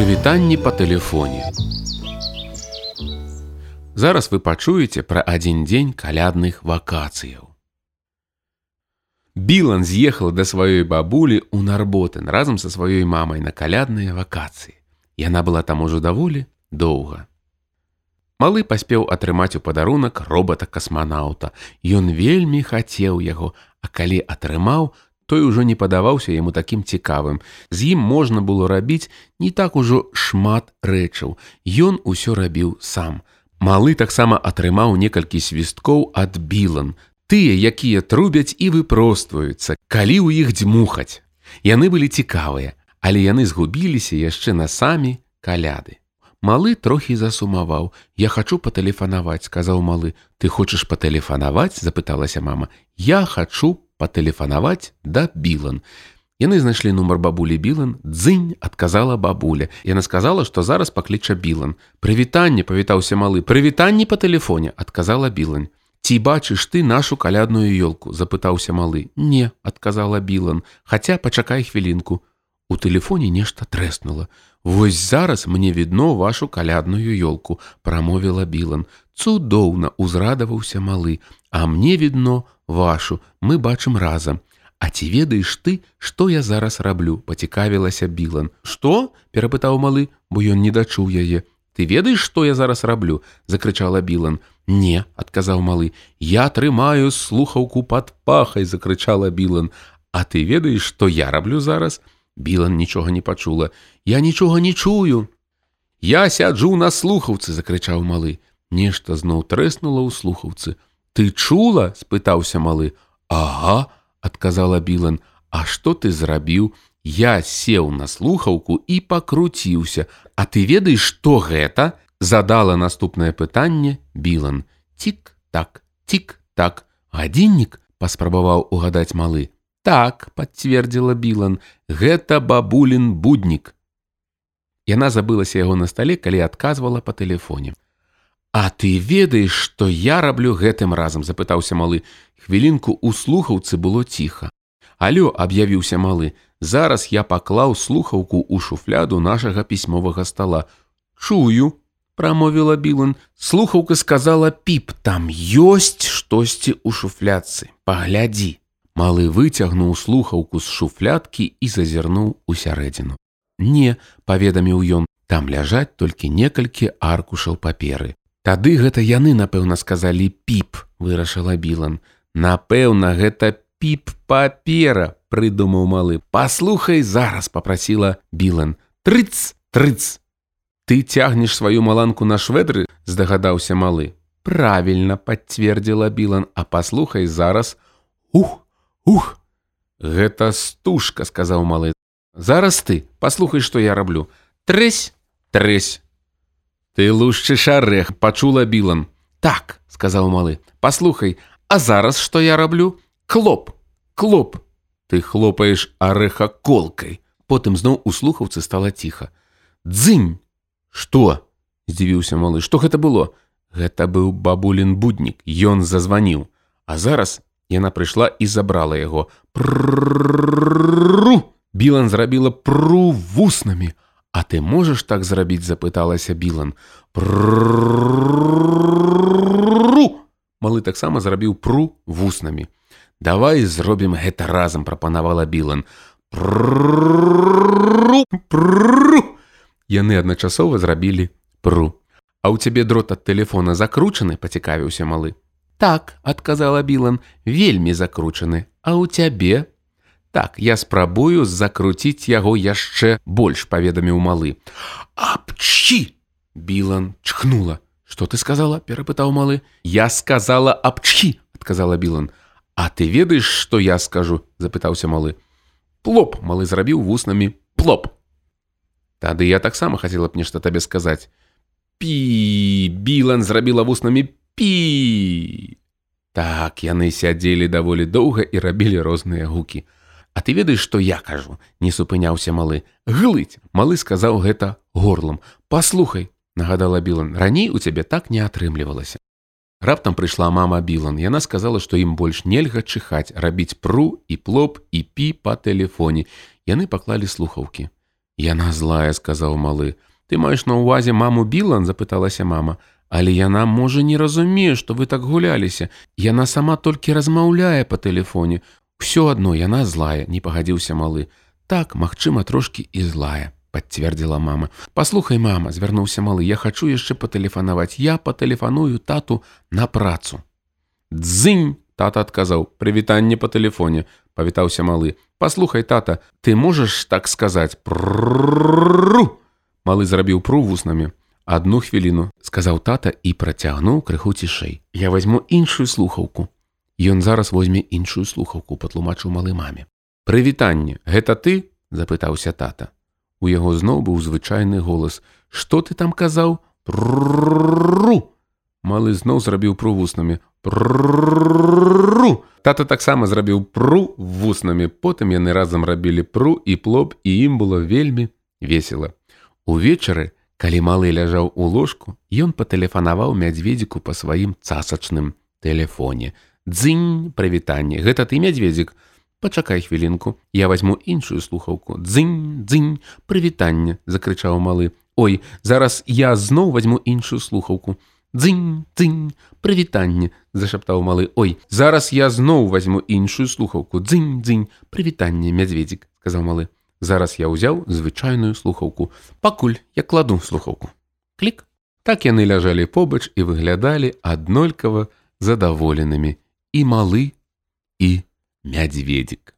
Прывітанні па тэлефоне. Зараз вы пачуеце пра адзін дзень калядных вакацыяў. Білан з'ехала да сваёй бабулі ў Нарботен разам са сваёй мамай на калядныя вакацыі. Яна была там ужо даволі доўга. Малы паспеў атрымаць у падарунак робата-касманаўта. Ён вельмі хацеў яго, а калі атрымаў, той ужо не падаваўся яму такім цікавым. З ім можна было рабіць не так ужо шмат рэчаў. Ён усё рабіў сам. Малы таксама атрымаў некалькі свісткоў ад білан. Тыя, якія трубяць і выпростваюцца, калі ў іх дзьмухаць. Яны былі цікавыя, але яны згубіліся яшчэ на самі каляды. Малы трохі засумаваў. Я хачу патэлефанаваць, сказаў малы. Ты хочаш патэлефанаваць, запыталася мама. Я хачу патэлефанаваць да білан. Яны знайшлі нумар бабулі білан, дзынь адказала бабуля. Яна сказала, што зараз пакліча білан. Прывітанне павітаўся малы, прывітанні па тэлефоне, адказала білань. Ці бачыш ты нашу калядную ёлку, запытаўся малы. Не, адказала білан, хаця пачакай хвілінку. У тэлефоне нешта трэснула. Вось зараз мне відно вашу калядную ёлку, прамовіла Білан. Цудоўна узрадаваўся малы, А мне відно вашу, мы бачым разам. А ці ведаеш ты, што я зараз раблю, пацікавілася Білан. Што? перапытаў малы, бо ён не дачуў яе. Ты ведаеш, што я зараз раблю, закрычала Білан. Не, адказаў малы. Я трымаю слухаўку пад пахай, закрычала Білан. А ты ведаеш, што я раблю зараз? Білан нічога не пачула. Я нічога не чую. Я сяджу на слухаўцы, закрычаў малы. Нешта зноў трэснула ў слухаўцы. Ты чула? спытаўся малы. Ага, адказала Білан. А што ты зрабіў? Я сеў на слухаўку і пакруціўся. А ты ведаеш, што гэта? задала наступнае пытанне Білан. Цік так, цік так. Гадзіннік паспрабаваў угадаць малы. Так, пацвердзіла Білан, гэта бабулін буднік. Яна забылася яго на стале, калі адказвала па тэлефоне. А ты ведаеш, што я раблю гэтым разам, запытаўся малы. Хвілінку ў слухаўцы было ціха. Алё аб'явіўся малы. Зараз я паклаў слухаўку ў шуфляду нашага пісьмовага стала. Чую, прамовіла Білан. Слухаўка сказала піп, там ёсць штосьці ў шуфляцы. Паглядзі. Малы выцягнуў слухаўку з шуфляткі і зазірнуў у сярэдзіну. Не, паведаміў ён, там ляжаць толькі некалькі аркушаў паперы. Тады гэта яны, напэўна, сказалі піп, вырашыла Білан. Напэўна, гэта піп папера, прыдумаў малы. Паслухай зараз попрасіла Білан. Трыц, трыц. Ты цягнеш сваю маланку на шведры, здагадаўся малы. Правільна пацвердзіла Білан, а паслухай зараз. Ух, Ух, гэта стужка, сказаў малы. Зараз ты паслухай, што я раблю. Трэсь, трэсь. Ты лушчыш арэх, пачула білан. Так, сказаў малы. Паслухай, а зараз што я раблю? Клоп, клоп. Ты хлопаеш арэха колкай. Потым зноў у слухаўцы стала ціха. Дзынь. Што? здзівіўся малы, што гэта было? Гэта быў бабулін буднік, Ён зазваніў. А зараз Яна прыйшла і забрала яго. Пру! Білан зрабіла пру вуснамі. А ты можаш так зрабіць, запыталася Білан. Пру! Малы таксама зрабіў пру вуснамі. Давай зробім гэта разам, прапанавала Білан. Пру! Пру! Яны адначасова зрабілі пру. А ў цябе дрот ад тэлефона закручаны, пацікавіўся малы. Так, адказала Білан, вельмі закручаны, А ў цябе? Так, я спрабую закруціць яго яшчэ больш паведаміў малы. Абчі! Білан чхнула. Што ты сказала, перапытаў малы. Я сказала абчхі, адказала Білан. А ты ведаеш, што я скажу, запытаўся малы. Плоп, малы зрабіў вуснамі плоп. Тады я таксама хацела б нешта табе сказаць. Пі Білан зрабіла вуснамі пі. Так яны сядзелі даволі доўга і рабілі розныя гукі. А ты ведаеш, што я кажу, не супыняўся малы. Глыць, малы сказаў гэта горлам. Паслухай, нагадала Білан, раней у цябе так не атрымлівалася. Раптам прыйшла мама Білан. Яна сказала, што ім больш нельга чыхаць, рабіць пру і плоп і пі па тэлефоне. Яны паклалі слухаўкі. Яна злая, сказаў малы. Ты маеш на ўвазе маму Білан, запыталася мама. Але яна можа не разумее, што вы так гуляліся. Яна сама толькі размаўляе па тэлефоне. Усё адно яна злая, не пагадзіўся малы. Так, магчыма, трошкі і злая, пацвердзіла мама. Паслухай, мама, звярнуўся малы, я хачу яшчэ патэлефанаваць. Я патэлефаную тату на працу. Дзынь, тата адказаў, прывітанне па тэлефоне, павітаўся малы. Паслухай, тата, ты можаш так сказаць пру. Малы зрабіў пру вуснамі. Адну хвіліну сказаў тата і працягнуў крыху цішэй. Я возьму іншую слухаўку. Ён зараз возьме іншую слухаўку, патлумачыў малы маме. Прывітанне, гэта ты? запытаўся тата. У яго зноў быў звычайны голас. Што ты там казаў? Пру. Малы зноў зрабіў пру вуснамі. Пру. Тата таксама зрабіў пру вуснамі. Потым яны разам рабілі пру і плоп, і ім было вельмі весела. Увечары, калі малы ляжаў у ложку, ён патэлефанаваў мядзведзіку па сваім цасачным тэлефоне. Дзынь, прывітанне, гэта ты мядзведзік. Пачакай хвілінку, я возьму іншую слухаўку. Дзынь, дзынь, прывітанне, закрычаў малы. Ой, зараз я зноў возьму іншую слухаўку. Дзынь, дзынь, прывітанне, зашаптаў малы. Ой, зараз я зноў возьму іншую слухаўку. Дзынь, дзынь, прывітанне, мядзведзік, сказаў малы. Зараз я ўзяў звычайную слухаўку. Пакуль я кладу слухаўку. Клік. Так яны ляжалі побач і выглядалі аднолькава задаволенымі і малы і мядзведзік.